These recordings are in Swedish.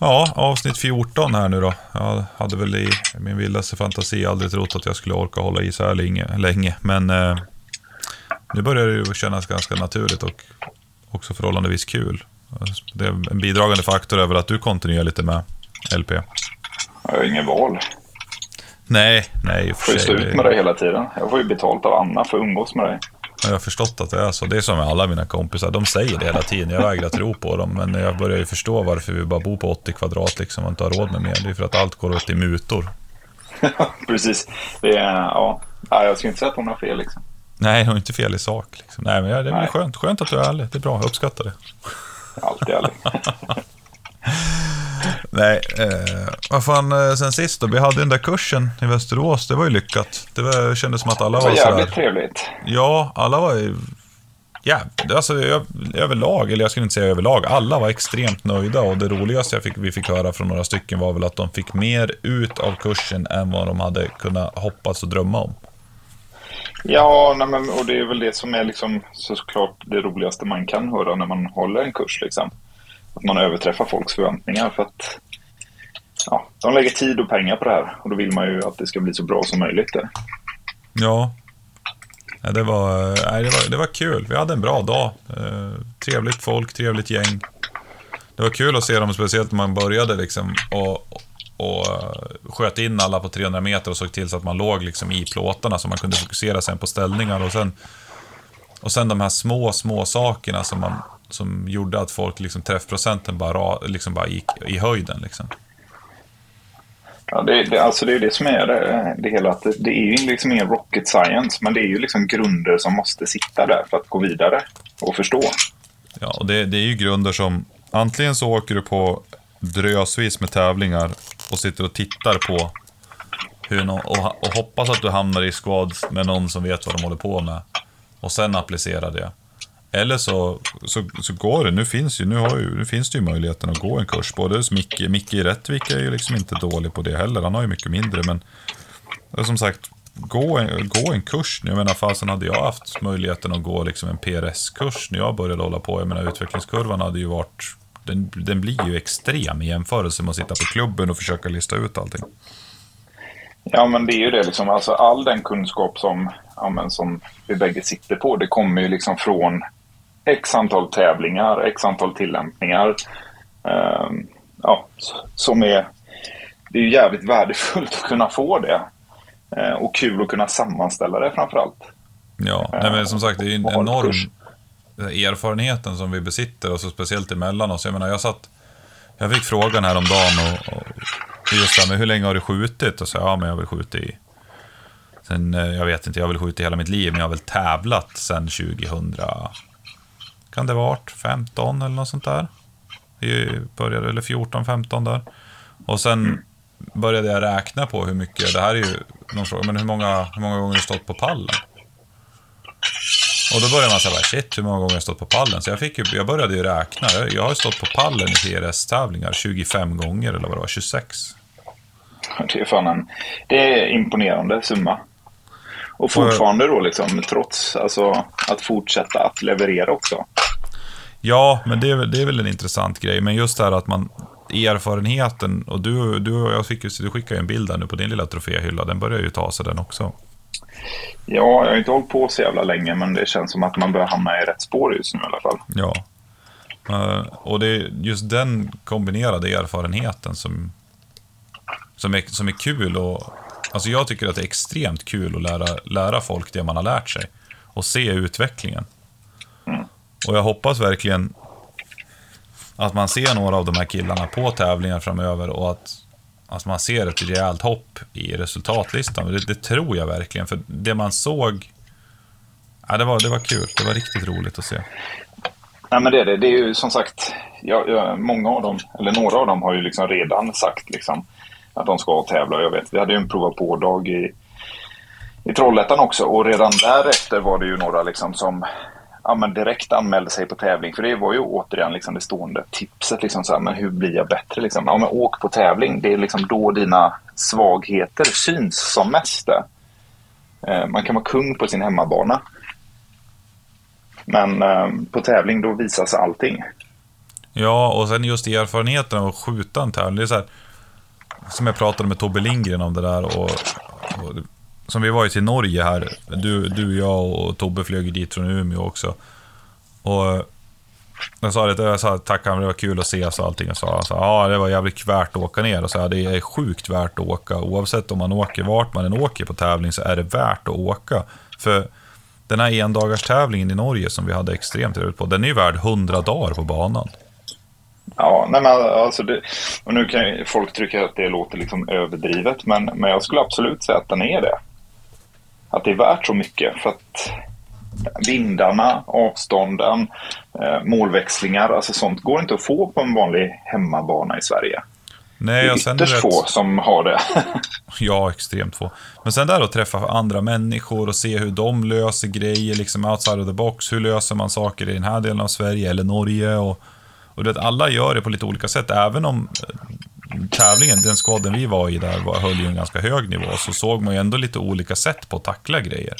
Ja, avsnitt 14 här nu då. Jag hade väl i min vildaste fantasi aldrig trott att jag skulle orka hålla i så här länge. länge. Men eh, nu börjar det ju kännas ganska naturligt och också förhållandevis kul. Det är en bidragande faktor över att du kontinuerligt är med LP. Jag har inget val. Nej, nej. Jag får ju stå ut med det hela tiden. Jag får ju betalt av Anna för att umgås med dig. Jag har förstått att det är så. Det är som med alla mina kompisar. De säger det hela tiden. Jag vägrar tro på dem. Men jag börjar ju förstå varför vi bara bor på 80 kvadrat liksom och inte har råd med mer. Det är för att allt går åt i mutor. Precis. Det är, ja. Jag skulle inte säga att hon har fel liksom. Nej, hon har inte fel i sak. Liksom. Nej, men det är Nej. skönt. Skönt att du är ärlig. Det är bra. Jag uppskattar det. Alltid ärlig. Nej, eh, vad fan, eh, sen sist då? Vi hade den där kursen i Västerås, det var ju lyckat. Det var, kändes som att alla var, var jävligt sådär. trevligt. Ja, alla var ju... Ja, alltså överlag, eller jag skulle inte säga överlag, alla var extremt nöjda och det roligaste jag fick, vi fick höra från några stycken var väl att de fick mer ut av kursen än vad de hade kunnat hoppas och drömma om. Ja, nej men, och det är väl det som är liksom såklart det roligaste man kan höra när man håller en kurs. Liksom att man överträffar folks förväntningar. För att ja, de lägger tid och pengar på det här och då vill man ju att det ska bli så bra som möjligt. Där. Ja, Ja, det, var, nej, det, var, det var kul. Vi hade en bra dag. Eh, trevligt folk, trevligt gäng. Det var kul att se dem, speciellt när man började liksom, och, och eh, sköt in alla på 300 meter och såg till så att man låg liksom, i plåtarna så man kunde fokusera sen på ställningar. Och sen, och sen de här små, små sakerna som man som gjorde att folk, liksom, träffprocenten bara, liksom bara gick i höjden. Liksom. Ja, det, det, alltså det är det som är det, det hela. Att det, det är ju liksom ingen rocket science, men det är ju liksom grunder som måste sitta där för att gå vidare och förstå. Ja, och det, det är ju grunder som antingen så åker du på drösvis med tävlingar och sitter och tittar på hur någon, och, och hoppas att du hamnar i squads med någon som vet vad de håller på med. Och sen applicera det. Eller så, så, så går det. Nu finns, ju, nu, har ju, nu finns det ju möjligheten att gå en kurs. Både Micke, Micke i Rättvik är ju liksom inte dålig på det heller. Han har ju mycket mindre. Men som sagt, gå en, gå en kurs. Jag menar, fasen hade jag haft möjligheten att gå liksom en PRS-kurs när jag började hålla på. Jag menar, utvecklingskurvan hade ju varit... Den, den blir ju extrem i jämförelse med att sitta på klubben och försöka lista ut allting. Ja, men det är ju det. Liksom. Alltså, all den kunskap som, ja, men, som vi bägge sitter på, det kommer ju liksom från x antal tävlingar, x antal tillämpningar. Um, ja, som är, det är jävligt värdefullt att kunna få det. Uh, och kul att kunna sammanställa det framförallt. Ja, nej, men som sagt det är en enorm erfarenheten som vi besitter och så speciellt emellan oss. Jag menar, jag satt, jag fick frågan häromdagen och, och just det här med hur länge har du skjutit? Och så ja, men jag har väl skjutit i Sen, eh, jag vet inte, jag har väl skjutit hela mitt liv, men jag har väl tävlat sen 2000, kan det varit, 15 eller något sånt där. Vi började, eller 14, 15 där. Och sen började jag räkna på hur mycket, det här är ju någon fråga, men hur många, hur många gånger har du stått på pallen? Och då började man säga, shit, hur många gånger har jag stått på pallen? Så jag, fick ju, jag började ju räkna. Jag, jag har stått på pallen i PRS-tävlingar 25 gånger, eller vad det var, 26. Det är fan en, det är imponerande summa. Och fortfarande då liksom, trots alltså, att fortsätta att leverera också. Ja, men det är, det är väl en intressant grej. Men just det här att man, erfarenheten, och du, du, jag fick, du skickade ju en bild där nu på din lilla troféhylla, den börjar ju ta sig den också. Ja, jag har inte hållit på så jävla länge, men det känns som att man börjar hamna i rätt spår just nu i alla fall. Ja. Uh, och det är just den kombinerade erfarenheten som, som, är, som är kul och Alltså jag tycker att det är extremt kul att lära, lära folk det man har lärt sig. Och se utvecklingen. Mm. Och jag hoppas verkligen att man ser några av de här killarna på tävlingar framöver och att, att man ser ett rejält hopp i resultatlistan. Det, det tror jag verkligen, för det man såg, ja, det, var, det var kul. Det var riktigt roligt att se. Nej, men det är det. Det är ju som sagt, jag, jag, många av dem, eller några av dem har ju liksom redan sagt liksom, att de ska tävla. Jag vet, vi hade ju en prova på-dag i, i Trollhättan också och redan därefter var det ju några liksom som ja, men direkt anmälde sig på tävling. För det var ju återigen liksom det stående tipset. Liksom så här, men hur blir jag bättre? Liksom? Ja, men åk på tävling. Det är liksom då dina svagheter syns som mest. Eh, man kan vara kung på sin hemmabana. Men eh, på tävling då visas allting. Ja, och sen just erfarenheten av att skjuta en tävling. Det är så här, som jag pratade med Tobbe Lindgren om det där. Och, och, som vi var ju till Norge här. Du, du, jag och Tobbe flög dit från Umeå också. Och eh, jag sa det, jag sa tack, det var kul att ses och allting. Och sa alltså, ja, det var jävligt värt att åka ner. Och så, det är sjukt värt att åka. Oavsett om man åker, vart man än åker på tävling så är det värt att åka. För den här endagars tävlingen i Norge som vi hade extremt trevligt på, den är ju värd 100 dagar på banan. Ja, nej men alltså det, och nu kan ju folk tycka att det låter liksom överdrivet, men, men jag skulle absolut säga att den är det. Att det är värt så mycket för att vindarna, avstånden, eh, målväxlingar, alltså sånt går inte att få på en vanlig hemmabana i Sverige. Nej, det är ytterst rätt- få som har det. Ja, extremt få. Men sen där att träffa andra människor och se hur de löser grejer, liksom outside of the box. Hur löser man saker i den här delen av Sverige eller Norge? Och, och du vet, alla gör det på lite olika sätt. Även om tävlingen, den skåden vi var i där, var, höll ju en ganska hög nivå, så såg man ju ändå lite olika sätt på att tackla grejer.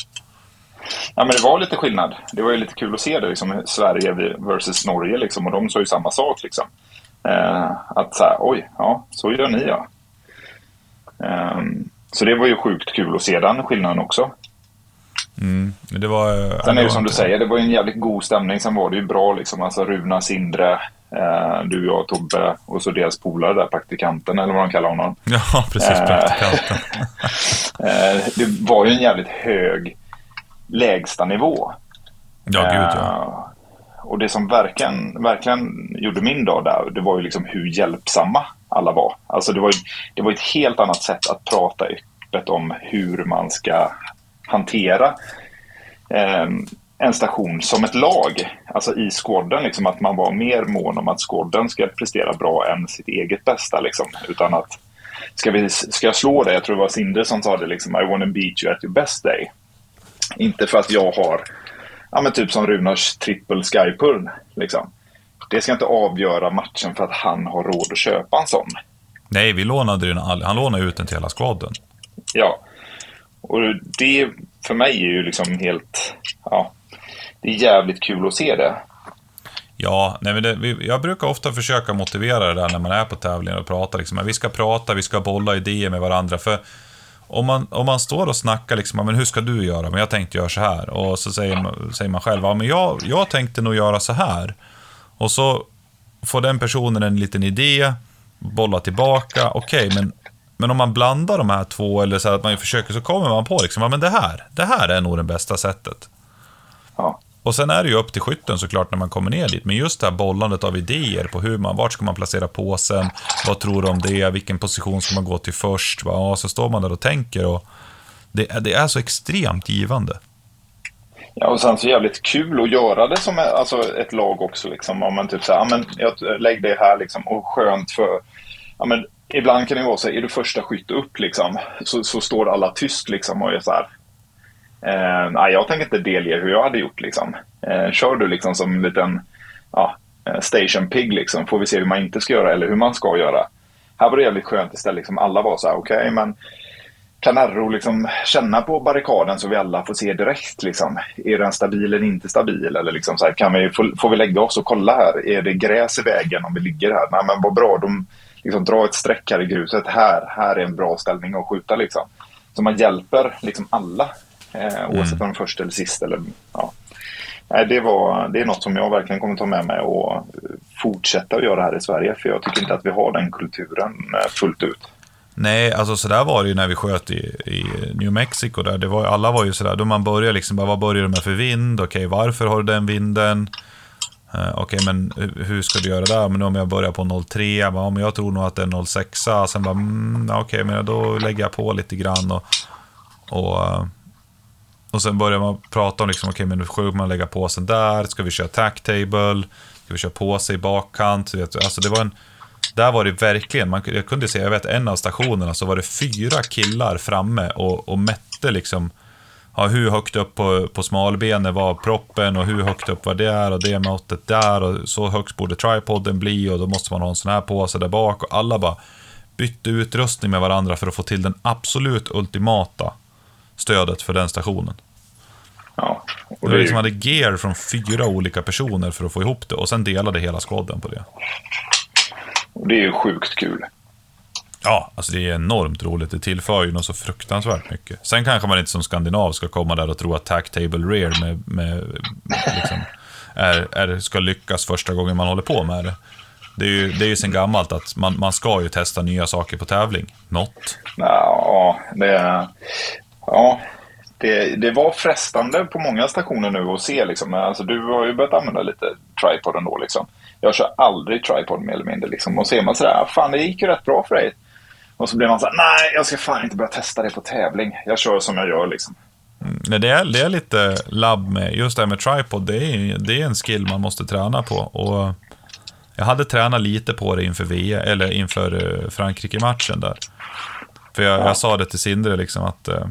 Ja, men det var lite skillnad. Det var ju lite kul att se det, liksom, Sverige versus Norge, liksom, och de sa ju samma sak. Liksom. Eh, att så här, oj, ja, så gör ni ja. Eh, så det var ju sjukt kul att se den skillnaden också. Mm. Det var... eh, Sen är det som du säger, det var en jävligt god stämning. Sen var det ju bra liksom, alltså Runa, Sindre, eh, du, jag, Tobbe och så deras polare där, praktikanten eller vad de kallar honom. Ja, precis. Eh. Praktikanten. Eh, det var ju en jävligt hög lägstanivå. Ja, gud ja. Eh, och det som verkligen, verkligen gjorde min dag där, det var ju liksom hur hjälpsamma alla var. Alltså det var, ju- det var ett helt annat sätt att prata öppet om hur man ska hantera eh, en station som ett lag. Alltså i squaden, liksom att man var mer mån om att squaden ska prestera bra än sitt eget bästa. Liksom. Utan att, ska, vi, ska jag slå dig? Jag tror det var Sindre som sa det, liksom, I wanna beat you at your best day. Inte för att jag har, ja men typ som Runars trippel skypull. Liksom. Det ska inte avgöra matchen för att han har råd att köpa en sån. Nej, vi lånade den. Han lånade ut den till hela skvaden. Ja. Och det för mig är ju liksom helt, ja, det är jävligt kul att se det. Ja, nej men det, jag brukar ofta försöka motivera det där när man är på tävlingar och pratar. Liksom, vi ska prata, vi ska bolla idéer med varandra. För om man, om man står och snackar, liksom, men hur ska du göra? Men jag tänkte göra så här. Och så säger man, säger man själv, ja, men jag, jag tänkte nog göra så här. Och så får den personen en liten idé, bolla tillbaka. Okej, men, men om man blandar de här två, eller så att man försöker, så kommer man på liksom, ja, men det här, det här är nog det bästa sättet. Ja. Och sen är det ju upp till skytten såklart när man kommer ner dit. Men just det här bollandet av idéer på hur man, vart ska man placera påsen, vad tror du om det, vilken position ska man gå till först? Va? Ja, så står man där och tänker och det, är- det är så extremt givande. Ja, och sen så jävligt kul att göra det som alltså ett lag också. Liksom. Om man typ säger, men jag lägg det här liksom. Och skönt för, ja, men ibland kan det vara så här, är du första skytt upp liksom, så, så står alla tyst liksom och är så här. Eh, nej, jag tänker inte delge hur jag hade gjort liksom. Eh, kör du liksom som en liten ja, eh, station pig liksom, får vi se hur man inte ska göra eller hur man ska göra. Här var det jävligt skönt istället, liksom, alla var så här, okej men kan Arro liksom känna på barrikaden så vi alla får se direkt. Liksom. Är den stabil eller inte stabil? Eller liksom så här, kan vi, får, får vi lägga oss och kolla här? Är det gräs i vägen om vi ligger här? Nej, men vad bra. De liksom, drar ett streck här i gruset. Här, här är en bra ställning att skjuta. Liksom. Så man hjälper liksom alla. Eh, oavsett om de är först eller sist. Eller, ja. Det, var, det är något som jag verkligen kommer ta med mig och eh, fortsätta att göra här i Sverige. För jag tycker inte att vi har den kulturen eh, fullt ut. Nej, alltså sådär var det ju när vi sköt i, i New Mexico. Där. Det var, alla var ju sådär, då man börjar liksom, bara, vad börjar du med för vind? Okej, varför har du den vinden? Eh, Okej, men hur- ska du göra där? Men om jag börjar på 03, jag bara, ja, men jag tror nog att det är 06. Sen bara, mm, okej, okej, men då lägger jag på lite grann. Och, och, eh, och sen börjar man prata om, liksom, okej, men hur ska man lägga påsen där? Ska vi köra tack table? Ska vi köra påse i bakkant? Du Alltså det var en, där var det verkligen, man, jag kunde se, jag vet en av stationerna så var det fyra killar framme och, och mätte liksom ja, hur högt upp på, på smalbenet var proppen och hur högt upp var det är och det måttet där och så högt borde tripoden bli och då måste man ha en sån här påse där bak och alla bara bytte utrustning med varandra för att få till den absolut ultimata stödet för den stationen. Ja. Och det det är liksom hade gear från fyra olika personer för att få ihop det och sen delade hela squaden på det. och det är ju sjukt kul. Ja, alltså det är enormt roligt. Det tillför ju något så fruktansvärt mycket. Sen kanske man inte som skandinav ska komma där och tro att Tack Table Rear med, med, liksom, är, är, ska lyckas första gången man håller på med det. Det är ju, det är ju sen gammalt att man, man ska ju testa nya saker på tävling. Något. Ja, det, ja det, det var frestande på många stationer nu att se. Liksom. Alltså, du har ju börjat använda lite tripod ändå. Liksom. Jag kör aldrig tripod mer eller mindre. Liksom. Och ser man sådär, ah, fan det gick ju rätt bra för dig. Och så blir man såhär, nej jag ska fan inte börja testa det på tävling. Jag kör som jag gör liksom. Nej, det, är, det är lite labb med, just det här med tripod, det är, det är en skill man måste träna på. Och jag hade tränat lite på det inför, v, eller inför eh, Frankrike-matchen där. För jag, jag sa det till Sindre liksom att eh,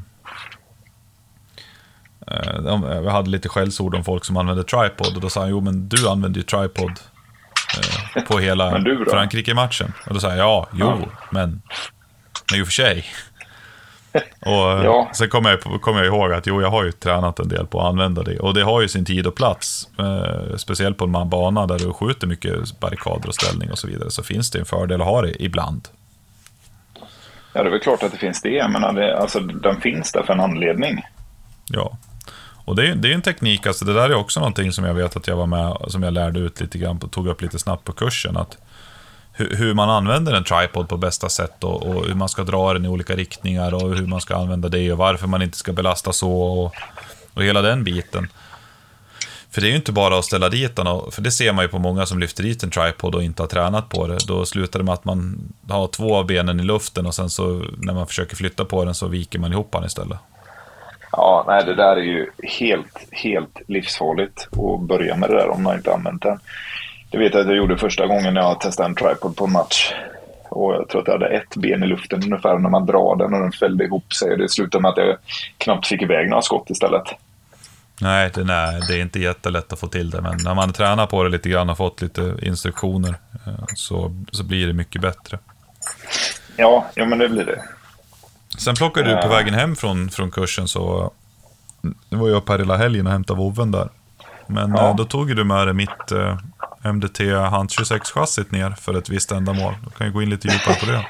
eh, jag hade lite skällsord om folk som använde tripod och då sa han, jo men du använde ju tripod eh, på hela? Frankrike-matchen. Och då sa jag, ja, jo, Ja. men i och för sig. Och Ja. sen kommer jag, kommer jag ihåg att jo, jag har ju tränat en del på att använda det. Och det har ju sin tid och plats. Eh, speciellt på en bana där du skjuter mycket barrikader och ställning och så vidare. Så finns det en fördel att ha det ibland. Ja, det är väl klart att det finns det. Jag menar, det, alltså, den finns där för en anledning. Ja. Och det är, det är en teknik, alltså det där är också någonting som jag vet att jag var med, som jag lärde ut lite grann, på, tog upp lite snabbt på kursen. Att hur, hur man använder en tripod på bästa sätt och, och hur man ska dra den i olika riktningar och hur man ska använda det och varför man inte ska belasta så och, och hela den biten. För det är ju inte bara att ställa dit den, och- för det ser man ju på många som lyfter dit en tripod och inte har tränat på det. Då slutar det med att man har två av benen i luften och sen så när man försöker flytta på den så viker man ihop den istället. Ja, nej, det där är ju helt, helt livsfarligt att börja med det där om man inte använt den. Det vet jag att jag gjorde första gången när jag testade en tripod på en match. Och jag tror att jag hade ett ben i luften ungefär när man drar den och den fällde ihop sig. Det slutade med att jag knappt fick iväg några skott istället. Nej, det, nej, det är inte jättelätt att få till det, men när man tränar på det lite grann och fått lite instruktioner eh, så, så blir det mycket bättre. Ja, ja men det blir det. Sen plockade du på Ja. vägen hem från, från kursen så det var jag på hela helgen och hämtade vovven där. Men Ja. eh, då tog du med dig mitt eh, MDT Hunt 26-chassit ner för ett visst ändamål. Då kan ju gå in lite djupare på det.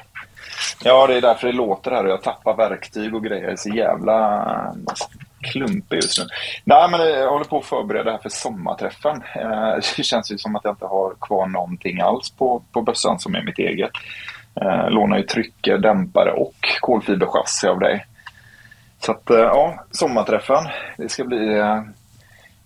Ja, det är därför det låter här och jag tappar verktyg och grejer. Jag är så jävla eh, klumpig just nu. Nej, men eh, jag håller på att förbereda här för sommarträffen. Eh, Det känns ju som att jag inte har kvar någonting alls på, på bössan som är mitt eget. Eh, Lånar ju trycke, dämpare och kolfiberchassi av dig. Så att, eh, ja, sommarträffen. Det ska bli... Eh,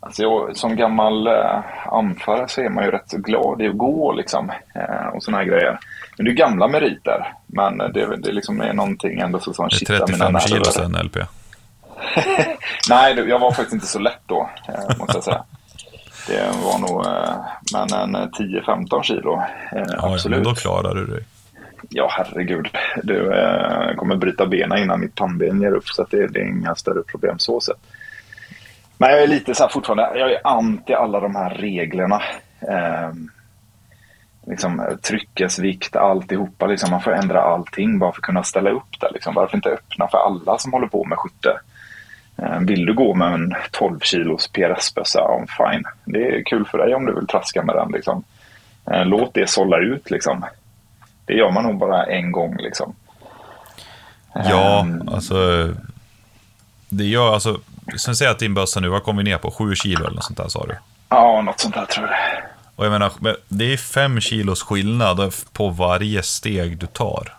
Alltså jag, som gammal eh, anförare så är man ju rätt glad i att gå liksom. Eh, och såna här grejer. Men det är gamla meriter. Men det, det liksom är någonting ändå som Det är kittar mina 35 kilo sen LP. Nej, jag var faktiskt inte så lätt då, eh, måste jag säga. Det var nog eh, men en 10-15 kilo. Eh, Ja, ja, absolut. då klarar du dig. Ja, herregud. Du eh, kommer bryta benen innan mitt pannben ger upp. Så att det, det är inga större problem så sett. Men jag är lite så här fortfarande, jag är anti alla de här reglerna. Eh, liksom tryckesvikt, alltihopa. Liksom, man får ändra allting bara för att kunna ställa upp det. Liksom. Varför inte öppna för alla som håller på med skytte? Eh, Vill du gå med en 12 kilos PRS-bössa, fine. Det är kul för dig om du vill traska med den. Liksom. Eh, Låt det sålla ut. Liksom. Det gör man nog bara en gång. Liksom. Ja, Ehm, alltså... Det gör alltså... Sen säger att din bössa nu, vad kom vi ner på? 7 kilo eller något sånt där sa du? Ja, något sånt där tror jag. Och jag menar, men det är 5 kilos skillnad på varje steg du tar.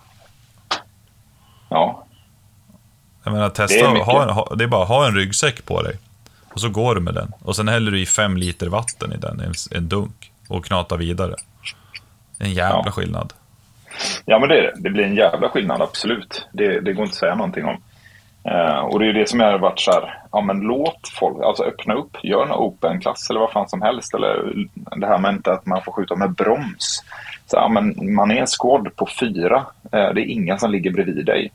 Ja, Jag menar, Det är testa, mycket. ha, ha, det är bara ha en ryggsäck på dig. Och så går du med den. Och sen häller du i 5 liter vatten i den, en, en dunk. Och knatar vidare. En jävla Ja. skillnad. ja men det, är det. det blir en jävla skillnad, absolut. Det, det går inte att säga någonting om. Eh, och det är det som jag har varit så här, ja men låt folk, alltså öppna upp, gör en open-klass eller vad fan som helst. Eller det här med inte att man får skjuta med broms. Så, ja, men man är en squad på fyra, eh, det är inga som ligger bredvid dig.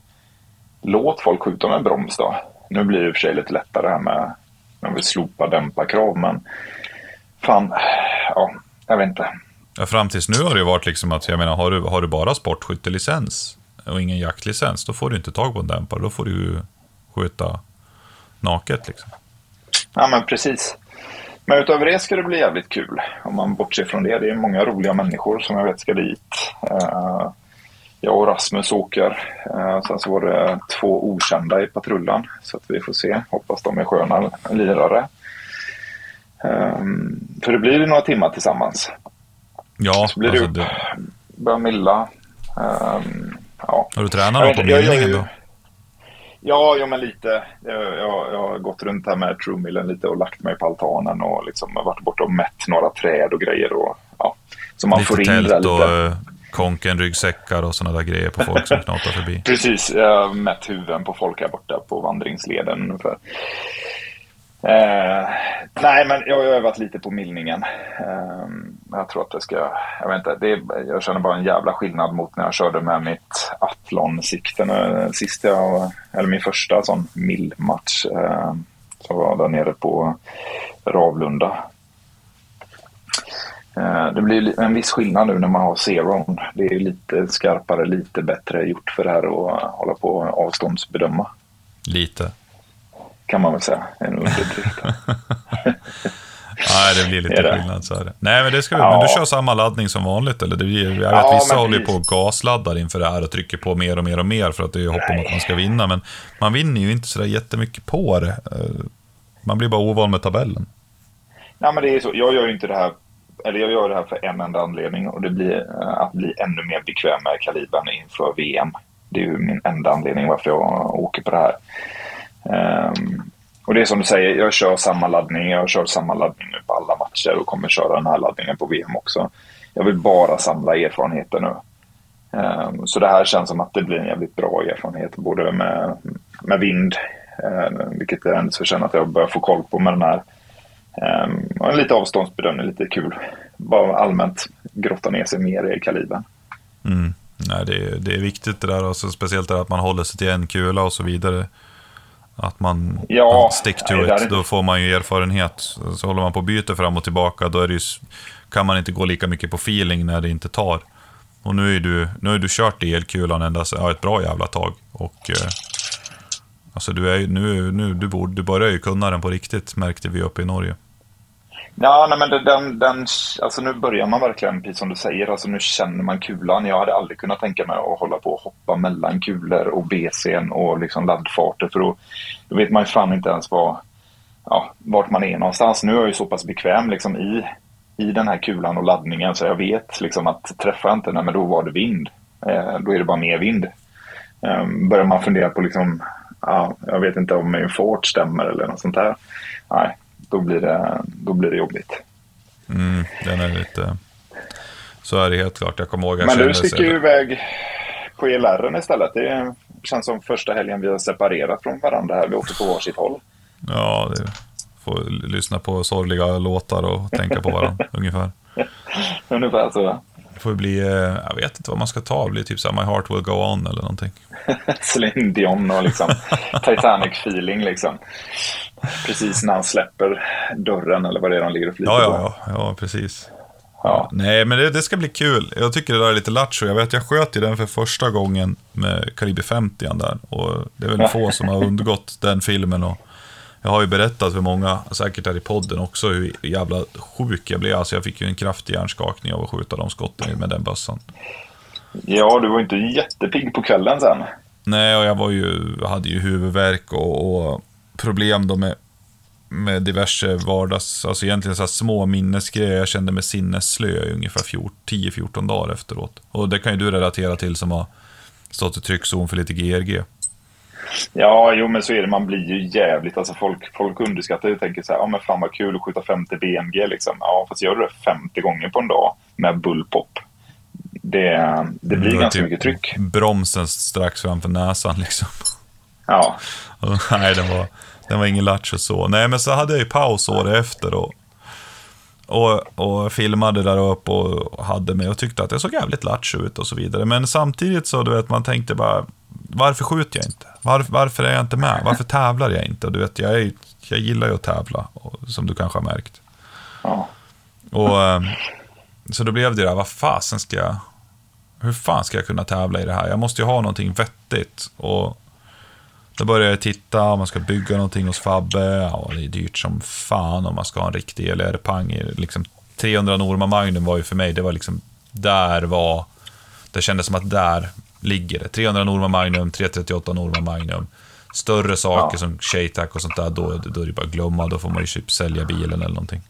Låt folk skjuta med broms då. Nu blir det i och för sig lite lättare här med, man vill slopa dämparkrav, men fan, ja, jag vet inte. Ja, fram tills nu har det ju varit liksom att, jag menar, har du, har du bara sportskyttelicens och ingen jaktlicens, då får du inte tag på en dämpare. Då får du ju skjuta naket liksom. Ja, men precis. Men utöver det ska det bli jävligt kul. Om man bortser från det. Det är många roliga människor som jag vet ska dit. Uh, jag och Rasmus åker. Uh, sen så var det två okända i patrullen. Så att vi får se. Hoppas de är sköna lirare. Um, för det blir några timmar tillsammans. Ja, så blir alltså det, det... börja milla. Um, ja. Har du tränat något på millningen då? Ja, ja men lite. Jag, jag, jag har gått runt här med Truemillen lite och lagt mig på altanen och liksom varit borta och mätt några träd och grejer. Och, ja. Så man Lite får tält lite. och eh, konken, ryggsäckar och sådana där grejer på folk som knatar förbi. Precis, jag har mätt huvuden på folk här borta på vandringsleden ungefär. Eh, nej, men jag har övat lite på millningen. Eh, jag tror att det ska, jag vet inte, det är, jag känner bara en jävla skillnad mot när jag körde med mitt Athlon-sikte sist jag, eller min första sån millmatch. Eh, som var där nere på Ravlunda. Eh, Det blir en viss skillnad nu när man har zeron. Det är lite skarpare, lite bättre gjort för det här att hålla på och avståndsbedöma. Lite. Kan man väl säga. En underdrift. Nej, det blir lite det? skillnad så är det. Nej, men det ska vi. Ja. Men du kör samma laddning som vanligt eller? Det blir, jag vet Ja, vissa håller på och gasladdar inför det här och trycker på mer och mer och mer för att det är hopp om att man ska vinna. Men man vinner ju inte sådär jättemycket på det. Eh, Man blir bara ovan med tabellen. Nej, men det är så. Jag gör ju inte det här, eller jag gör det här för en enda anledning och det blir eh, att bli ännu mer bekväm med kalibern inför VM. Det är ju min enda anledning varför jag åker på det här. Um, och det är som du säger, jag kör samma laddning. Jag har kört samma laddning nu på alla matcher och kommer köra den här laddningen på VM också. Jag vill bara samla erfarenheter nu. Um, så det här känns som att det blir en jävligt bra erfarenhet, både med, med vind, um, vilket jag ändå känner att jag börjar få koll på med den här. Um, och en lite avståndsbedömning, lite kul. Bara allmänt grotta ner sig mer i kalibern. Mm. Nej, det, är, det är viktigt det där, alltså, speciellt det där att man håller sig till en kula och så vidare. Att man Ja, stick to nej, it, då får man ju erfarenhet. Så håller man på och byter fram och tillbaka, då ju, kan man inte gå lika mycket på feeling när det inte tar. Och nu är du, nu är du kört i elkulan ända ja, ett bra jävla tag. Och, eh, alltså du, är, nu, nu, du, borde, du börjar ju kunna den på riktigt, märkte vi uppe i Norge. Ja, nej, men den, den, alltså nu börjar man verkligen, precis som du säger, alltså nu känner man kulan. Jag hade aldrig kunnat tänka mig att hålla på och hoppa mellan kulor och BCn och liksom laddfarter för då, då vet man ju fan inte ens vad, ja, vart man är någonstans. Nu är jag ju så pass bekväm liksom i, i den här kulan och laddningen så jag vet liksom att träffar jag inte, nej, men då var det vind. Eh, då är det bara mer vind. Eh, börjar man fundera på liksom, ja, jag vet inte om min fart stämmer eller något sånt där. Nej, då blir det, då blir det jobbigt. Mm, den är lite... Så är det helt klart. Jag kommer ihåg jag Men du sticker så- ju iväg på ELR istället. Det känns som första helgen vi har separerat från varandra här. Vi åker på varsitt håll. Ja, det får lyssna på sorgliga låtar och tänka på varandra ungefär. Ungefär så. Det får bli, eh, jag vet inte vad man ska ta, det blir typ såhär My Heart Will Go On eller någonting. Celine Dion och liksom Titanic-feeling liksom. Precis när han släpper dörren eller vad det är de ligger och flyter Ja, på. ja, ja, ja precis. Ja. Nej, men det, det ska bli kul. Jag tycker det där är lite lattjo. Jag vet, jag sköt ju den för första gången med Kaliber 50 där. Och det är väl få som har undgått den filmen. Och jag har ju berättat för många, säkert här i podden också, hur jävla sjuk jag blev. Alltså jag fick ju en kraftig hjärnskakning av att skjuta de skotten med den bössan. ja, du var inte jättepigg på kvällen sen. Nej, och jag var ju, hade ju huvudvärk och, och problem då med, med diverse vardags, alltså egentligen så små minnesgrejer. Jag kände mig sinnesslö i ungefär 14 10-14 dagar efteråt. Och det kan ju du relatera till som har stått i tryckzon för lite GRG. Ja, jo men så är det. Man blir ju jävligt... Alltså folk, folk underskattar det och tänker så här, ja men fan vad kul att skjuta 50 BMG liksom. Ja, fast gör du det 50 gånger på en dag med bullpop. Det, det blir var ganska typ mycket tryck. Bromsen strax framför näsan liksom. Ja, nej, den var, den var ingen lattjo så. Nej, men så hade jag ju paus året efter och, och, och filmade där uppe och hade mig och tyckte att det såg jävligt lattjo ut och så vidare. Men samtidigt så, du vet, man tänkte bara, varför skjuter jag inte? Varför, varför är jag inte med? Varför tävlar jag inte? Och du vet, jag, är, jag gillar ju att tävla, som du kanske har märkt. ja. Och, eh, så då blev det där, vad fasen ska jag... Hur fan ska jag kunna tävla i det här? Jag måste ju ha någonting vettigt. Och Då började jag titta om man ska bygga någonting hos Fabbe. Ja, det är dyrt som fan om man ska ha en riktig LR-pang. Liksom 300 Norma Magnum var ju för mig, det var liksom, där var, det kändes som att där ligger det. 300 Norma Magnum, 338 Norma Magnum. Större saker Ja. som Shaytac och sånt där, då, då är det bara att glömma. Då får man ju typ sälja bilen eller någonting.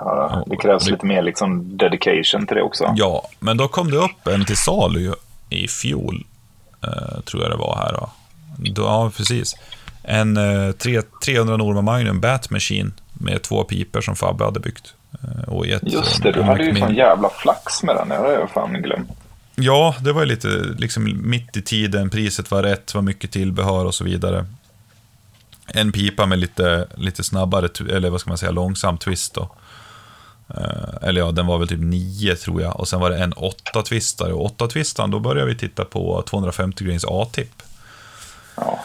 Ja, det krävs det- lite mer liksom dedication till det också. Ja, men då kom det upp en till salu i fjol, eh, tror jag det var här. Då. Då, ja, precis. En eh, tre, 300 Norma Magnum Bat Machine med två piper som Fabbe hade byggt. Eh, och i ett, Just det, du hade ju sån jävla flax med den. Det har jag fan glömt. Ja, det var ju lite liksom mitt i tiden, priset var rätt, var mycket tillbehör och så vidare. En pipa med lite, lite snabbare, eller vad ska man säga, långsam twist då. Eh, eller ja, den var väl typ 9 tror jag. Och sen var det en 8-twistare. Och 8-twistaren, då började vi titta på 250 grains A-tipp. Ja.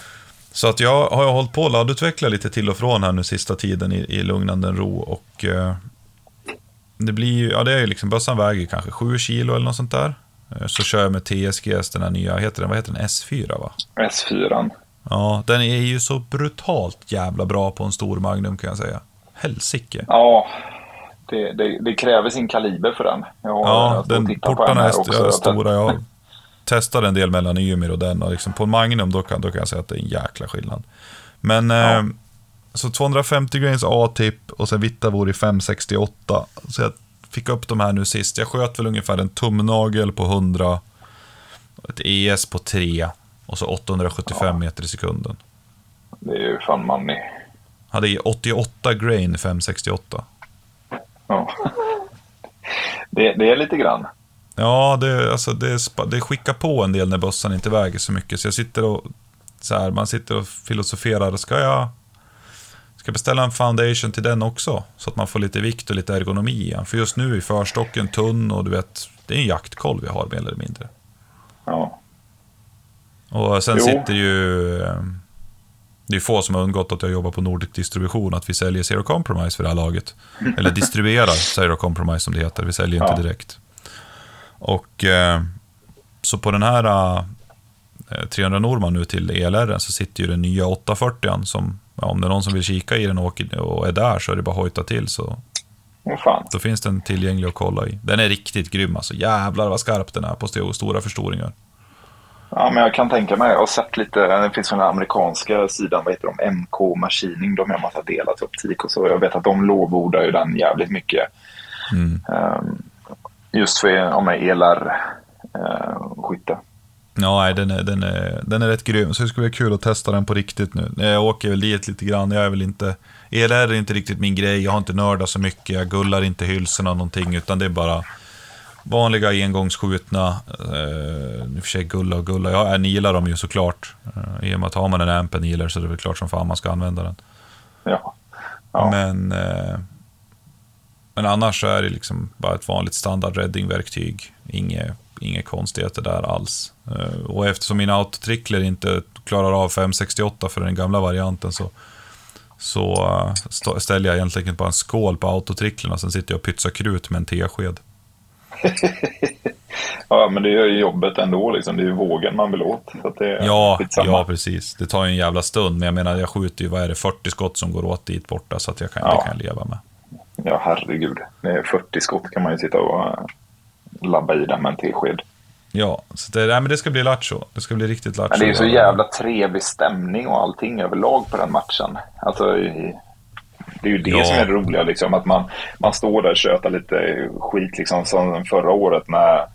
Så att jag har ju hållit på att laddutveckla lite till och från här nu sista tiden i, i lugnande ro. Och eh, det blir ju, ja det är ju liksom, bössan väger kanske 7 kilo eller något sånt där. Eh, Så kör jag med TSGS, den här nya, heter den, vad heter den? S4 va? S4. Ja, den är ju så brutalt jävla bra på en stor Magnum kan jag säga. Helsike. Ja, det, det, det kräver sin kaliber för den. Jag Ja, jag den, tittar på portarna här är, också. Jag är stora. Jag testade en del mellan Ymir och den och liksom på en Magnum då kan, då kan jag säga att det är en jäkla skillnad. Men eh, så 250 grains A-tipp och sen Vittavor i 568. Så jag fick upp de här nu sist. Jag sköt väl ungefär en tumnagel på 100, ett ES på 3 och så 875 meter i sekunden. Det är ju fan money. Hade i 88 grain 568. Ja. Det, det är lite grann. Ja, det, alltså, det, det skickar på en del när bössan inte väger så mycket. Så jag sitter och, så här, man sitter och filosoferar. Ska jag, ska beställa en foundation till den också? Så att man får lite vikt och lite ergonomi i den. För just nu är förstocken tunn och du vet, det är en jaktkolv vi har mer eller mindre. Ja. Och sen Jo. sitter ju... eh, Det är få som har undgått att jag jobbar på Nordic Distribution, att vi säljer Zero Compromise för det här laget. Eller distribuerar Zero Compromise som det heter, vi säljer inte Ja. direkt. Och eh, så på den här eh, 300 Norman nu till ELR så sitter ju den nya 840 som, ja, om det är någon som vill kika i den och, och är där så är det bara att hojta till så då finns den tillgänglig att kolla i. Den är riktigt grym alltså, jävlar vad skarp den är på st- stora förstoringar. Ja, men jag kan tänka mig. Jag har sett lite. Det finns den här amerikanska sidan. Vad heter de? MK Machining. De har massa delat optik och så. Jag vet att de lovordar ju den jävligt mycket. Mm. Ehm, just för om jag elar uh, skytte. Ja, den är, den, är, den är rätt grym, så det skulle bli kul att testa den på riktigt nu. Jag åker väl dit lite grann, jag är väl inte... ELR är inte riktigt min grej, jag har inte nördat så mycket, jag gullar inte hylsorna någonting, utan det är bara vanliga engångsskjutna. Eh, I och för sig gulla och gulla, jag nilar dem ju såklart. Eh, I och med att har man en amp nilar så är det väl klart som fan man ska använda den. Ja. Ja. Men, eh, men annars är det liksom bara ett vanligt standard reddingverktyg. Inget, inga konstigheter där alls. Eh, och eftersom mina autotrickler inte klarar av 568 för den gamla varianten så, så eh, st- ställer jag egentligen bara en skål på autotricklerna. Sen sitter jag och pytsar krut med en tesked. ja, men det gör ju jobbet ändå. Liksom. Det är ju vågen man vill åt. Så att det är Ja, ja, precis. Det tar ju en jävla stund, men jag menar, jag skjuter ju, vad är det, 40 skott som går åt dit borta, så att jag kan, Ja. det kan jag leva med. Ja, herregud. Det är 40 skott kan man ju sitta och eh, labba i den med en tesked. Ja, så det, nej, men det ska bli lattjo. Det ska bli riktigt lattjo. Men det är ju så jävla trevlig stämning och allting överlag på den matchen. Alltså, i- det är ju det Ja. som är det roliga, liksom, att man, man står där och tjötar lite skit, liksom, som förra året när jag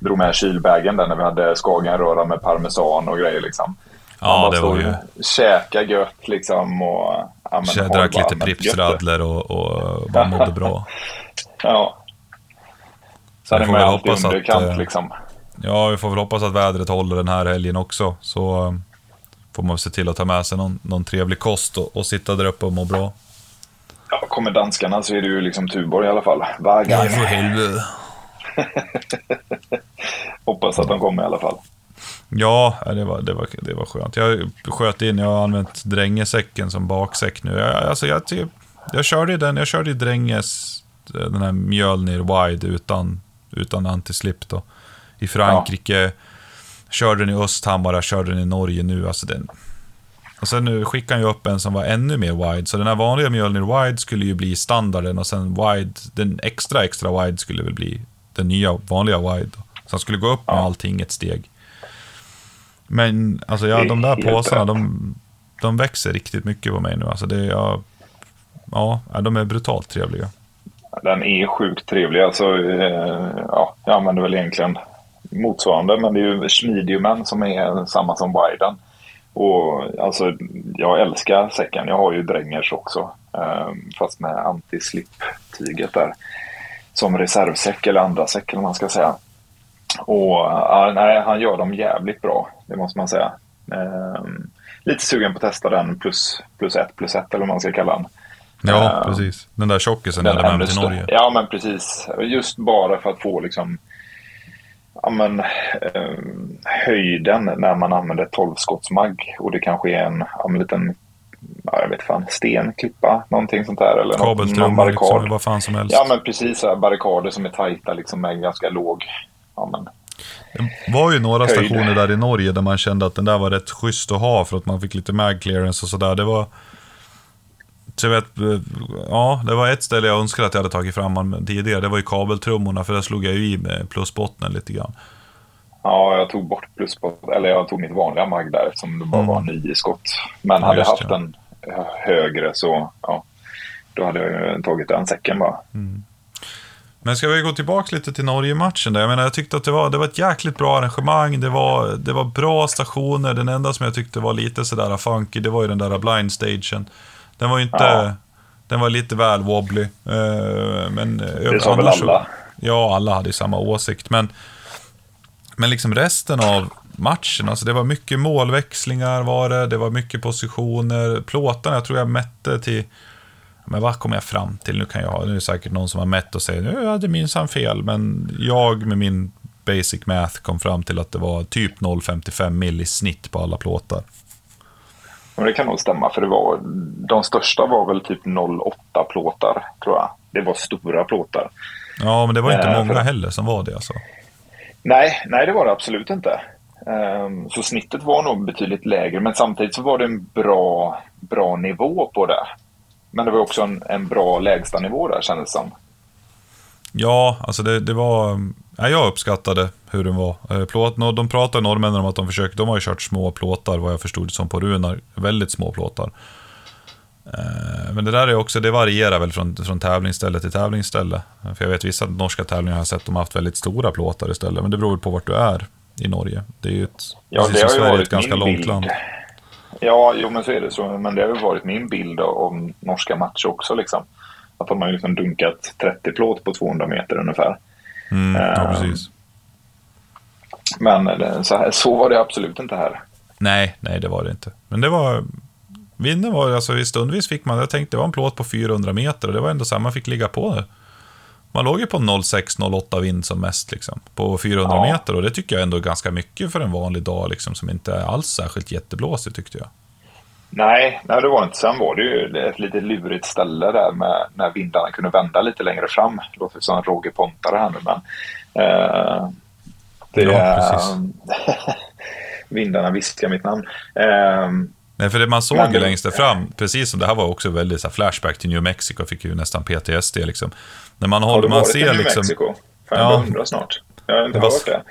drog med kylbägen där när vi hade skagenröra med parmesan och grejer. Liksom. Man Ja, bara det var ju... och käkar gött liksom. Och, ja, Så jag drack lite allmänt Pripps gött det. radler och, och bara mådde bra. Ja. Så vi får väl hoppas att, underkant eh, liksom. Ja, vi får väl hoppas att vädret håller den här helgen också. Så eh, får man se till att ta med sig någon, någon trevlig kost och, och sitta där uppe och må bra. Ja, kommer danskarna så är det ju liksom Tuborg i alla fall. Varje gång. helvete. Hoppas att de kommer i alla fall. Ja, det var, det, var, det var skönt. Jag sköt in, jag har använt drängesäcken som baksäck nu. Jag, alltså jag, typ, jag körde den, jag körde i Dränges, den här Mjölnir Wide utan, utan antislip då. I Frankrike. Körde den i Östhammar, jag körde den i Norge nu. Alltså den... Och sen nu skickade han ju upp en som var ännu mer wide, så den här vanliga Mjölnir wide skulle ju bli standarden och sen wide, den extra extra wide skulle väl bli den nya vanliga wide. Så han skulle gå upp med Ja. allting ett steg. Men alltså ja, de där påsarna, de, de växer riktigt mycket på mig nu. Alltså det, är- ja, ja, de är brutalt trevliga. Den är sjukt trevlig. Alltså, eh, ja, jag använder väl egentligen motsvarande, men det är ju Schmidiumen som är samma som Widen. Och alltså, jag älskar säcken. Jag har ju Drängers också, eh, fast med anti-slip-tyget där. Som reservsäck eller andra säck eller man ska säga. Och ja, nej, han gör dem jävligt bra, det måste man säga. Eh, lite sugen på att testa den plus, plus ett plus ett eller vad man ska kalla den. Ja, Eh, precis. Den där tjockisen den med till. Norge. Ja, men precis. Just bara för att få liksom ja, men, eh, höjden när man använder 12-skottsmagg och det kanske är en, ja, en liten ja, jag vet fan, sten, klippa, någonting sånt där. Eller något- någon Kabelströmmar, barrikad. liksom, vad fan som helst. Ja, men precis. Så här, barrikader som är tajta liksom, med ganska låg... Ja, men, Det var ju några Höjd. stationer där i Norge där man kände att den där var rätt schysst att ha för att man fick lite mag clearance och sådär. Det var... Så vet, eh, ja, det var ett ställe jag önskade att jag hade tagit fram tidigare. Det var ju kabeltrummorna, för där slog jag ju i med plusbottnen lite grann. ja, jag tog bort plus på, eller jag tog mitt vanliga magg där eftersom det bara Mm. var nio skott. Men Ja, hade jag haft det. en eh, högre så, ja, då hade jag tagit den säcken bara. Men ska vi gå tillbaka lite till Norge-matchen där? Jag menar, jag tyckte att det var, det var ett jäkligt bra arrangemang. Det var, det var bra stationer. Den enda som jag tyckte var lite sådär funky, det var ju den där blind stagen. Den var ju inte... Ja. Den var lite väl wobbly. eh, Men Det sa väl alla? Ja, alla hade ju samma åsikt. Men, men liksom resten av matchen, alltså det var mycket målväxlingar var det, det var mycket positioner. Plåtarna, jag tror jag mätte till... Men vad kom jag fram till? Nu kan jag ha, nu är det säkert någon som har mätt och säger nu hade minsann fel, men jag med min basic math kom fram till att det var typ 0,55 mill i snitt på alla plåtar. Men det kan nog stämma för det var, de största var väl typ 08 plåtar tror jag. Det var stora plåtar. Ja, men det var inte Eh, många för- heller som var det alltså. Nej, nej det var det absolut inte. Ehm, Så snittet var nog betydligt lägre men samtidigt så var det en bra, bra nivå på det. Men det var också en, en bra lägsta nivå där kändes det som. Ja, alltså det, det var... Ja, jag uppskattade hur den var. Eh, Plåt, de pratar norrmännen om att de försöker, de har ju kört små plåtar vad jag förstod som på Runar. Väldigt små plåtar. Eh, Men det där är också, det varierar väl från, från tävlingsställe till tävlingsställe. För jag vet vissa norska tävlingar har jag sett de har haft väldigt stora plåtar istället. Men det beror väl på vart du är i Norge. Det är ju ett, Ja, det har ju Sverige, varit ett ganska långt bild. land. Ja, jo men så är det så. Men det har ju varit min bild av- norska matcher också liksom. Att de har ju liksom dunkat 30 plåt på 200 meter ungefär. Mm, ja, Eh, precis. Men det, så, här, så var det absolut inte här. Nej, nej det var det inte. Men det var... Vinden var alltså i stundvis fick man, jag tänkte det var en plåt på 400 meter och det var ändå här, man fick ligga på det. Man låg ju på 06-08 vind som mest liksom, på 400 Ja. meter och det tycker jag ändå är ganska mycket för en vanlig dag liksom, som inte är alls särskilt jätteblåsig tyckte jag. Nej, nej, det var inte. Sen var det ju ett lite lurigt ställe där med när vindarna kunde vända lite längre fram. Det låter som Roger Pontare här nu, men... Eh, det, Ja, precis. vindarna viskar mitt namn. Eh, Nej, för det man såg Men ju längst där fram, precis som det här var också väldigt så här, flashback till New Mexico, fick ju nästan PTSD liksom. När man har håller, du man varit i ser New liksom... Mexico? Fan, Ja. jag snart. Jag har inte Vad- hört det.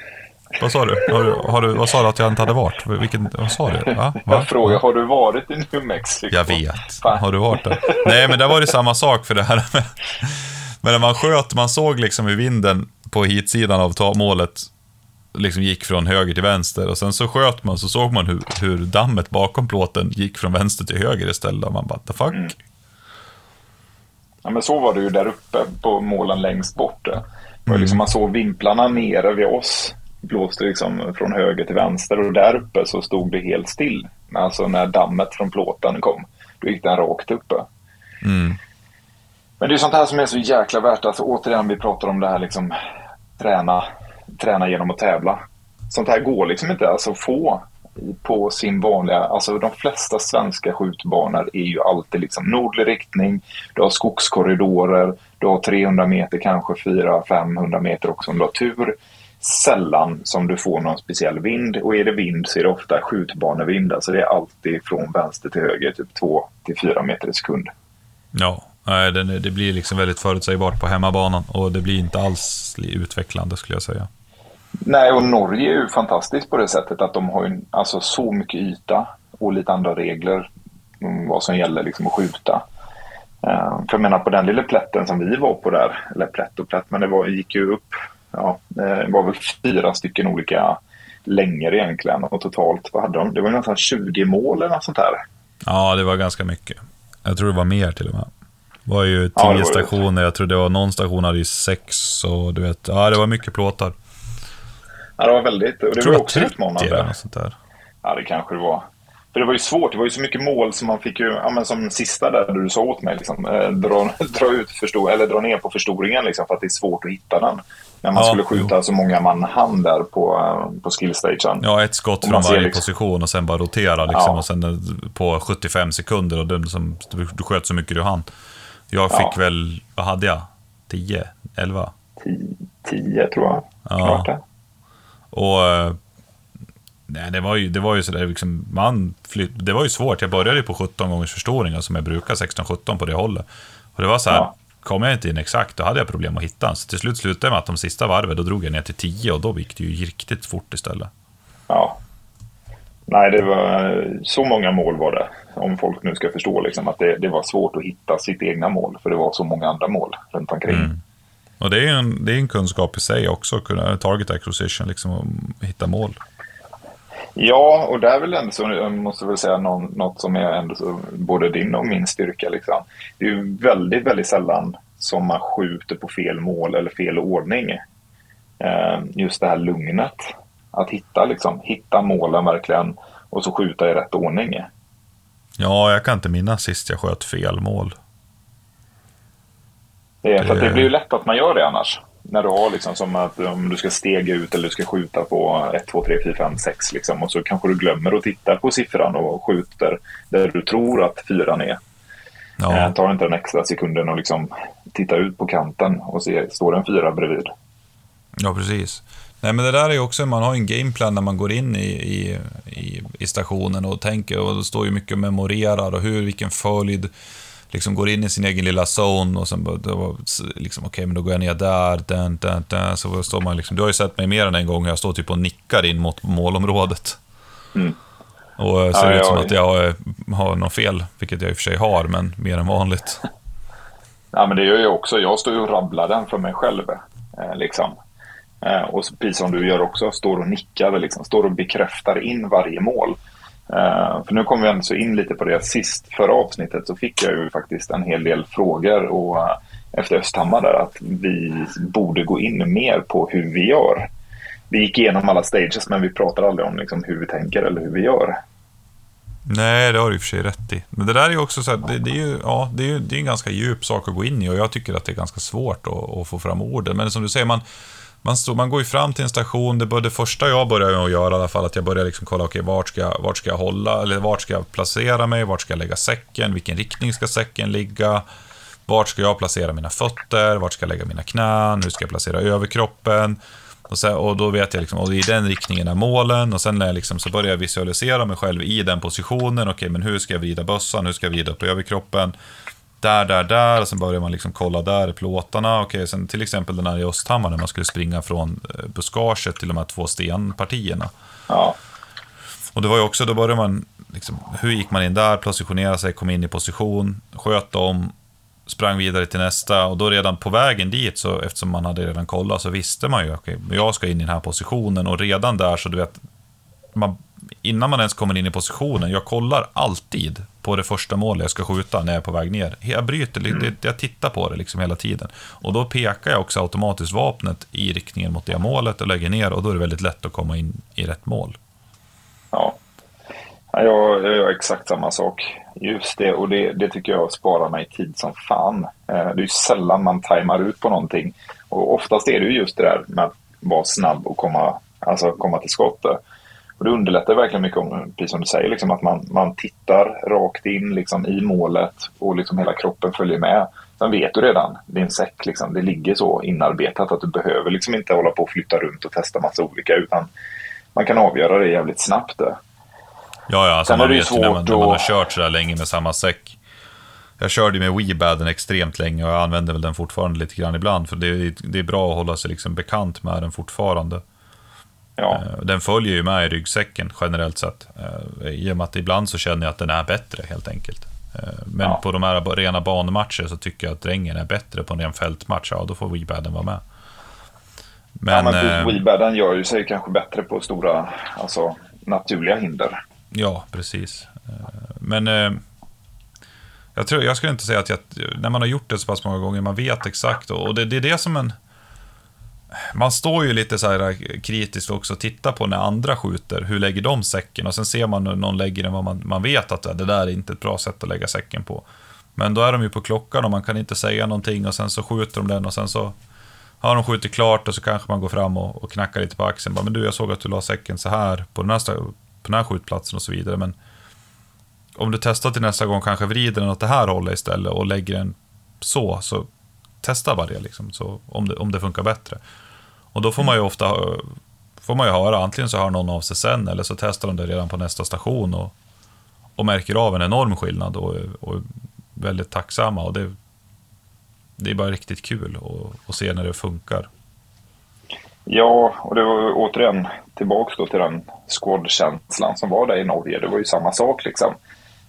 Vad sa du? Har du, har du? Vad sa du att jag inte hade varit? Vilken, vad sa du? Va? Va? Jag frågar, har du varit i New Mexico? Jag vet. Fan. Har du varit där? Nej, men där var det samma sak för det här med... Men när man sköt, man såg liksom hur vinden på hitsidan av målet liksom gick från höger till vänster och sen så sköt man så såg man hur, hur dammet bakom plåten gick från vänster till höger istället och man bara, the fuck? Ja, men så var det ju där uppe på målen längst bort. Det var Mm. liksom, man såg vimplarna nere vid oss. Blåste liksom från höger till vänster och där uppe så stod det helt still. Alltså när dammet från plåten kom, då gick den rakt uppe. Mm. Men det är sånt här som är så jäkla värt. Alltså återigen, vi pratar om det här liksom träna, träna genom att tävla. Sånt här går liksom inte alltså få på sin vanliga, alltså de flesta svenska skjutbanor är ju alltid liksom nordlig riktning, du har skogskorridorer, du har 300 meter, kanske 400-500 meter också om du har tur. sällan som du får någon speciell vind. Och är det vind så är det ofta skjutbanevind. Alltså det är alltid från vänster till höger, typ 2 till 4 meter i sekund. Ja, det, det blir liksom väldigt förutsägbart på hemmabanan och det blir inte alls utvecklande skulle jag säga. Nej, och Norge är ju fantastiskt på det sättet att de har ju alltså så mycket yta och lite andra regler om vad som gäller liksom att skjuta. Uh, för jag menar på den lilla plätten som vi var på där, eller plätt och plätt, men det var, gick ju upp, ja, det var väl fyra stycken olika längder egentligen och totalt, vad hade de? Det var nästan 20 mål eller något sånt där. Ja, det var ganska mycket. Jag tror det var mer till och med. Det var ju tio ja, stationer, jag tror det var någon station hade ju sex och du vet, ja det var mycket plåtar. Ja, det var väldigt, och det var också 30 utmanande. Eller något sånt där. Ja, det kanske det var. För det var ju svårt, det var ju så mycket mål som man fick ju, ja men som sista där du sa åt mig, liksom, eh, dra, dra, ut förstor, eller dra ner på förstoringen liksom, för att det är svårt att hitta den. När man Ja, skulle skjuta jo. så många man hann där på, eh, på skillstagen. Ja, ett skott från varje liksom- position och sen bara rotera liksom. Ja. Och sen eh, på 75 sekunder och du, som, du, du sköt så mycket du hann. Jag fick Ja. väl, vad hade jag? 10? 11? 10 tror jag. Ja. Och... eh, Nej, det var ju, det var ju sådär liksom, man flytt, det var ju svårt. Jag började ju på 17 gångers förstoring, som jag brukar, 16-17 på det hållet. Och det var så här, Ja. kom jag inte in exakt, då hade jag problem att hitta. Så till slut slutade jag med att de sista varven, då drog jag ner till 10 och då gick det ju riktigt fort istället. Ja. Nej, det var så många mål var det. Om folk nu ska förstå liksom, att det, det var svårt att hitta sitt egna mål. För det var så många andra mål runt omkring. Mm. Och det är ju en, det är en kunskap i sig också, att kunna target acquisition, liksom, och hitta mål. Ja, och där är väl ändå så, jag måste väl säga någon, något som är ändå så, både din och min styrka. Liksom. Det är ju väldigt, väldigt sällan som man skjuter på fel mål eller fel ordning. Eh, just det här lugnet. Att hitta, liksom, hitta målen verkligen och så skjuta i rätt ordning. Ja, jag kan inte minnas sist jag sköt fel mål. Det, är, för att det Det- blir ju lätt att man gör det annars. När du har liksom som att om du ska stega ut eller du ska skjuta på 1, 2, 3, 4, 5, 6 liksom. Och så kanske du glömmer att titta på siffran och skjuter där du tror att fyran är. Ja. Eh, tar inte den extra sekunden och liksom titta ut på kanten och se, står det en fyra bredvid? Ja, precis. Nej, men det där är ju också, man har en gameplan när man går in i, i, i, i stationen och tänker, och det står ju mycket och memorerar och hur, vilken följd, liksom går in i sin egen lilla zone och sen bara, liksom, okej, men då går jag ner där, den, den, den, så står man liksom, du har ju sett mig mer än en gång, jag står typ och nickar in mot målområdet. Mm. Och eh, ser Ja, ut som jag- att jag eh, har något fel, vilket jag i och för sig har, men mer än vanligt. Ja, men det gör jag också. Jag står ju och rabblar den för mig själv. Eh, liksom. och precis som du gör också, står och nickar, liksom, står och bekräftar in varje mål. Eh, för nu kommer vi ändå in lite på det. Sist, förra avsnittet, så fick jag ju faktiskt en hel del frågor och, eh, efter Östhammar där att vi borde gå in mer på hur vi gör. Vi gick igenom alla stages, men vi pratar aldrig om liksom, hur vi tänker eller hur vi gör. Nej, det har du i och för sig rätt i. Men det där är ju också så här, det, det är ju, ja, det är ju det är en ganska djup sak att gå in i och jag tycker att det är ganska svårt att, att få fram orden. Men som du säger, man, man, stod, man går ju fram till en station, det, bör- det första jag börjar med att göra i alla fall, att jag började liksom kolla, okej, vart, ska, jag- vart ska jag hålla, eller vart ska jag placera mig, vart ska jag lägga säcken, vilken riktning ska säcken ligga, vart ska jag placera mina fötter, vart ska jag lägga mina knän, hur ska jag placera överkroppen, och, sen, och då vet jag liksom, och i den riktningen är målen. Och sen när jag liksom, så börjar jag visualisera mig själv i den positionen. Okej, men hur ska jag vrida bössan? Hur ska jag vrida upp överkroppen? Där, där, där. Och sen börjar man liksom kolla där i plåtarna. Okej, sen till exempel den här i Östhammar när man skulle springa från eh, buskaget till de här två stenpartierna. Ja, Och det var ju också, då började man, liksom, hur gick man in där, positionerade sig, kom in i position, sköt dem, sprang vidare till nästa och då redan på vägen dit, så, eftersom man hade redan kollat, så visste man ju, okej, men jag ska in i den här positionen och redan där så du vet, man, innan man ens kommer in i positionen, jag kollar alltid på det första målet jag ska skjuta när jag är på väg ner. Jag bryter, lite, jag tittar på det liksom hela tiden. Och då pekar jag också automatiskt vapnet i riktningen mot det målet och lägger ner och då är det väldigt lätt att komma in i rätt mål. Ja. Ja, Jag, jag gör exakt samma sak. Just det, och det, det tycker jag sparar mig tid som fan. Eh, Det är sällan man tajmar ut på någonting. Och oftast är det ju just det där med att vara snabb och komma, alltså komma till skott. Och det underlättar verkligen mycket, om, precis som du säger, liksom att man, man tittar rakt in liksom, i målet och liksom hela kroppen följer med. Sen vet du redan, din säck liksom, det ligger så inarbetat att du behöver liksom inte hålla på och flytta runt och testa massa olika utan man kan avgöra det jävligt snabbt. Det. Ja, ja, alltså Sen är man vet ju när man, svårt när man har kört sådär länge med samma säck. Jag körde med Weebaden extremt länge och jag använder väl den fortfarande lite grann ibland. För det är, det är bra att hålla sig liksom bekant med den fortfarande. Ja. Eh, Den följer ju med i ryggsäcken generellt sett. Eh, I och med att ibland så känner jag att den är bättre helt enkelt. Eh, Men Ja. på de här rena banematcher så tycker jag att drängen är bättre på en ren fältmatch. Ja, då får Weebaden vara med. Men, ja, men Weebaden gör ju sig kanske bättre på stora, alltså naturliga hinder. Ja, precis. Men jag, tror, jag skulle inte säga att jag, när man har gjort det så pass många gånger, man vet exakt. Och det, det är det som en... Man står ju lite så här kritiskt också och tittar på när andra skjuter, hur lägger de säcken? Och sen ser man när någon lägger den vad man, man vet att det där är inte ett bra sätt att lägga säcken på. Men då är de ju på klockan och man kan inte säga någonting och sen så skjuter de den och sen så har de skjutit klart och så kanske man går fram och, och knackar lite på axeln. Bara, men du, jag såg att du la säcken så här på den här, på den här skjutplatsen och så vidare. Men om du testar till nästa gång, kanske vrider den åt det här hållet istället och lägger den så, så testa bara det liksom, så, om, det, om det funkar bättre. Och då får man ju ofta hö- får man ju höra, antingen så hör någon av sig sen eller så testar de det redan på nästa station och, och märker av en enorm skillnad och, och är väldigt tacksamma. Och det, det är bara riktigt kul att, att se när det funkar. Ja, och det var återigen tillbaks då till den squad-känslan som var där i Norge. Det var ju samma sak liksom.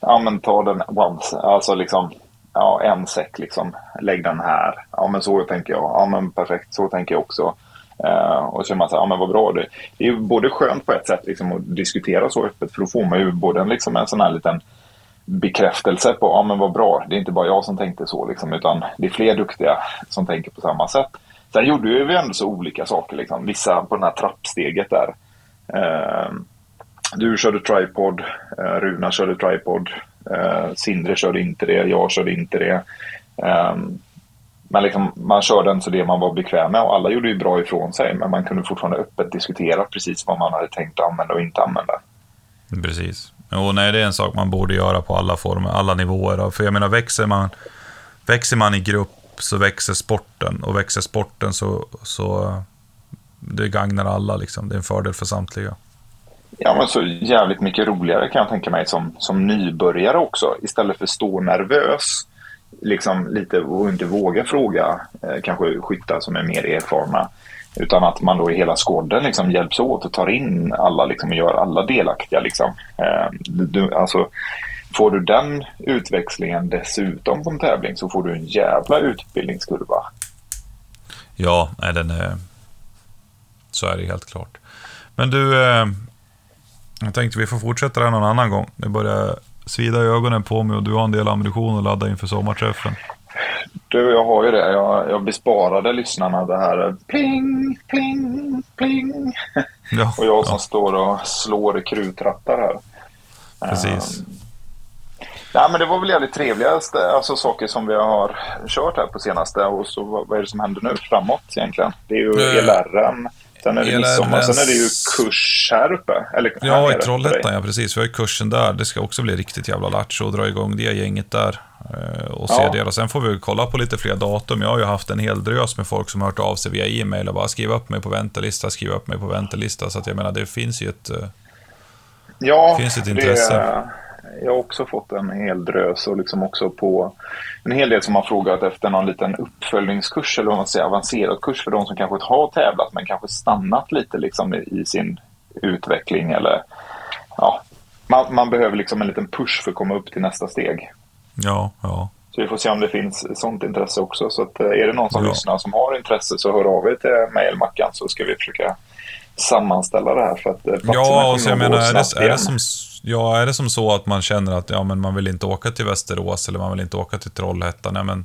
Ja, men ta den once, alltså liksom, ja, en säck liksom, lägg den här. Ja, men så tänker jag. Ja, men perfekt, så tänker jag också. Uh, och så är man så här, ja men vad bra. Det, det är ju både skönt på ett sätt liksom att diskutera så öppet, för då får man ju både en, liksom, en sån här liten bekräftelse på, ja men vad bra, det är inte bara jag som tänkte så liksom, utan det är fler duktiga som tänker på samma sätt. Sen gjorde ju vi ändå så olika saker liksom. Vissa på det här trappsteget där. Uh, du körde tripod, uh, Runa körde tripod, uh, Sindre körde inte det, jag körde inte det. Eh, men liksom, man körde den så det man var bekväm med och alla gjorde ju bra ifrån sig men man kunde fortfarande öppet diskutera precis vad man hade tänkt använda och inte använda. Precis. Och nej, det är en sak man borde göra på alla former, alla nivåer. För jag menar, växer man, växer man i grupp så växer sporten. Och växer sporten så, så det gagnar alla. Liksom. Det är en fördel för samtliga. Ja, men så jävligt mycket roligare kan jag tänka mig som, som nybörjare också. Istället för att stå nervös liksom lite och inte våga fråga eh, kanske skyttar som är mer erfarna. Utan att man då i hela skåden liksom hjälps åt och tar in alla liksom, och gör alla delaktiga. Liksom. Eh, du, alltså, får du den utväxlingen dessutom på en tävling så får du en jävla utbildningskurva. Ja, nej, den är... Så är det helt klart. Men du, eh, jag tänkte vi får fortsätta det här någon annan gång. Det börjar svida i ögonen på mig och du har en del ammunition att ladda inför sommarträffen. Du, jag har ju det. Jag, jag besparade lyssnarna det här pling, pling, pling. Ja, Och jag som ja, står och slår krutrattar här. precis. Ehm, Nej, men det var väl jävligt trevligaste alltså, saker som vi har kört här på senaste. Och så vad, vad är det som händer nu framåt egentligen? Det är ju Eh, ELR'n. Sen är det midsommar. Sen är det ju kurs här uppe. Eller här Ja, i Trollhättan, ja precis. Vi har ju kursen där. Det ska också bli riktigt jävla lattjo att dra igång det gänget där. eh, Och se Ja. det. Och sen får vi kolla på lite fler datum. Jag har ju haft en hel drös med folk som har hört av sig via e-mail och bara skriva upp mig på väntelista, skriva upp mig på väntelista. Så att jag menar, det finns ju ett... eh, Ja, Finns ett intresse? Det, jag har också fått en hel drös och liksom också på en hel del som har frågat efter någon liten uppföljningskurs eller vad man säger, avancerad kurs för de som kanske har tävlat men kanske stannat lite liksom i, sin utveckling eller ja, man, man behöver liksom en liten push för att komma upp till nästa steg. Ja, ja. Så vi får se om det finns sånt intresse också. Så att, eh, är det någon som Ja. lyssnar som har intresse så hör av er till mig eller Mackan så ska vi försöka sammanställa det här. För att eh, Ja, kommer och så jag menar, är det, är, det som, ja, är det som så att man känner att ja, men man vill inte åka till Västerås eller man vill inte åka till Trollhättan, ja, men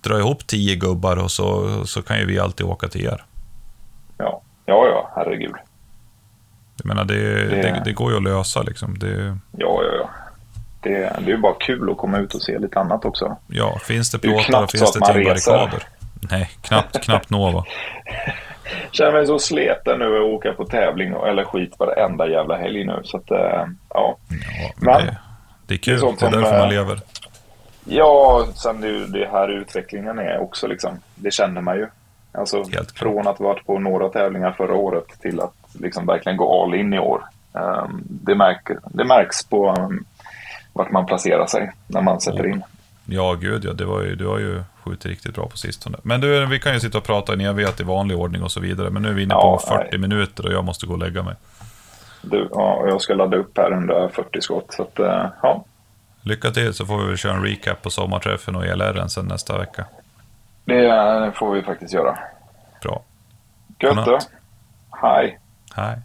dra ihop tio gubbar och så, så kan ju vi alltid åka till er. Ja, ja, ja herregud. Jag menar, det, Det- det, det går ju att lösa liksom. Det, Ja, ja, ja. Det, det är ju bara kul att komma ut och se lite annat också. ja, finns det plåtar och finns det man ett gäng reser. barrikader. Nej, knappt, knappt Nova. Känner mig så sleten nu att åka på tävling eller skit varenda jävla helg nu. Så att, eh, ja. Ja, men det, det är det är kul, sånt det är därför man lever. Ja, sen det, det här utvecklingen är också liksom. Det känner man ju. Alltså från att ha varit på några tävlingar förra året till att liksom verkligen gå all in i år. Ehm, det, märker, det märks på um, vart man placerar sig när man sätter in. Ja, gud ja. Det var ju, du har ju skjutit riktigt bra på sistone. Men du, vi kan ju sitta och prata en evighet i vanlig ordning och så vidare. Men nu är vi inne Ja, på 40 nej. minuter och jag måste gå och lägga mig. Du, ja, jag ska ladda upp här 140 skott. Så att, eh, ja, Lycka till så får vi väl köra en recap på sommarträffen och ELR sen nästa vecka. det eh, får vi faktiskt göra. Bra. Gött då. Hej. Hej.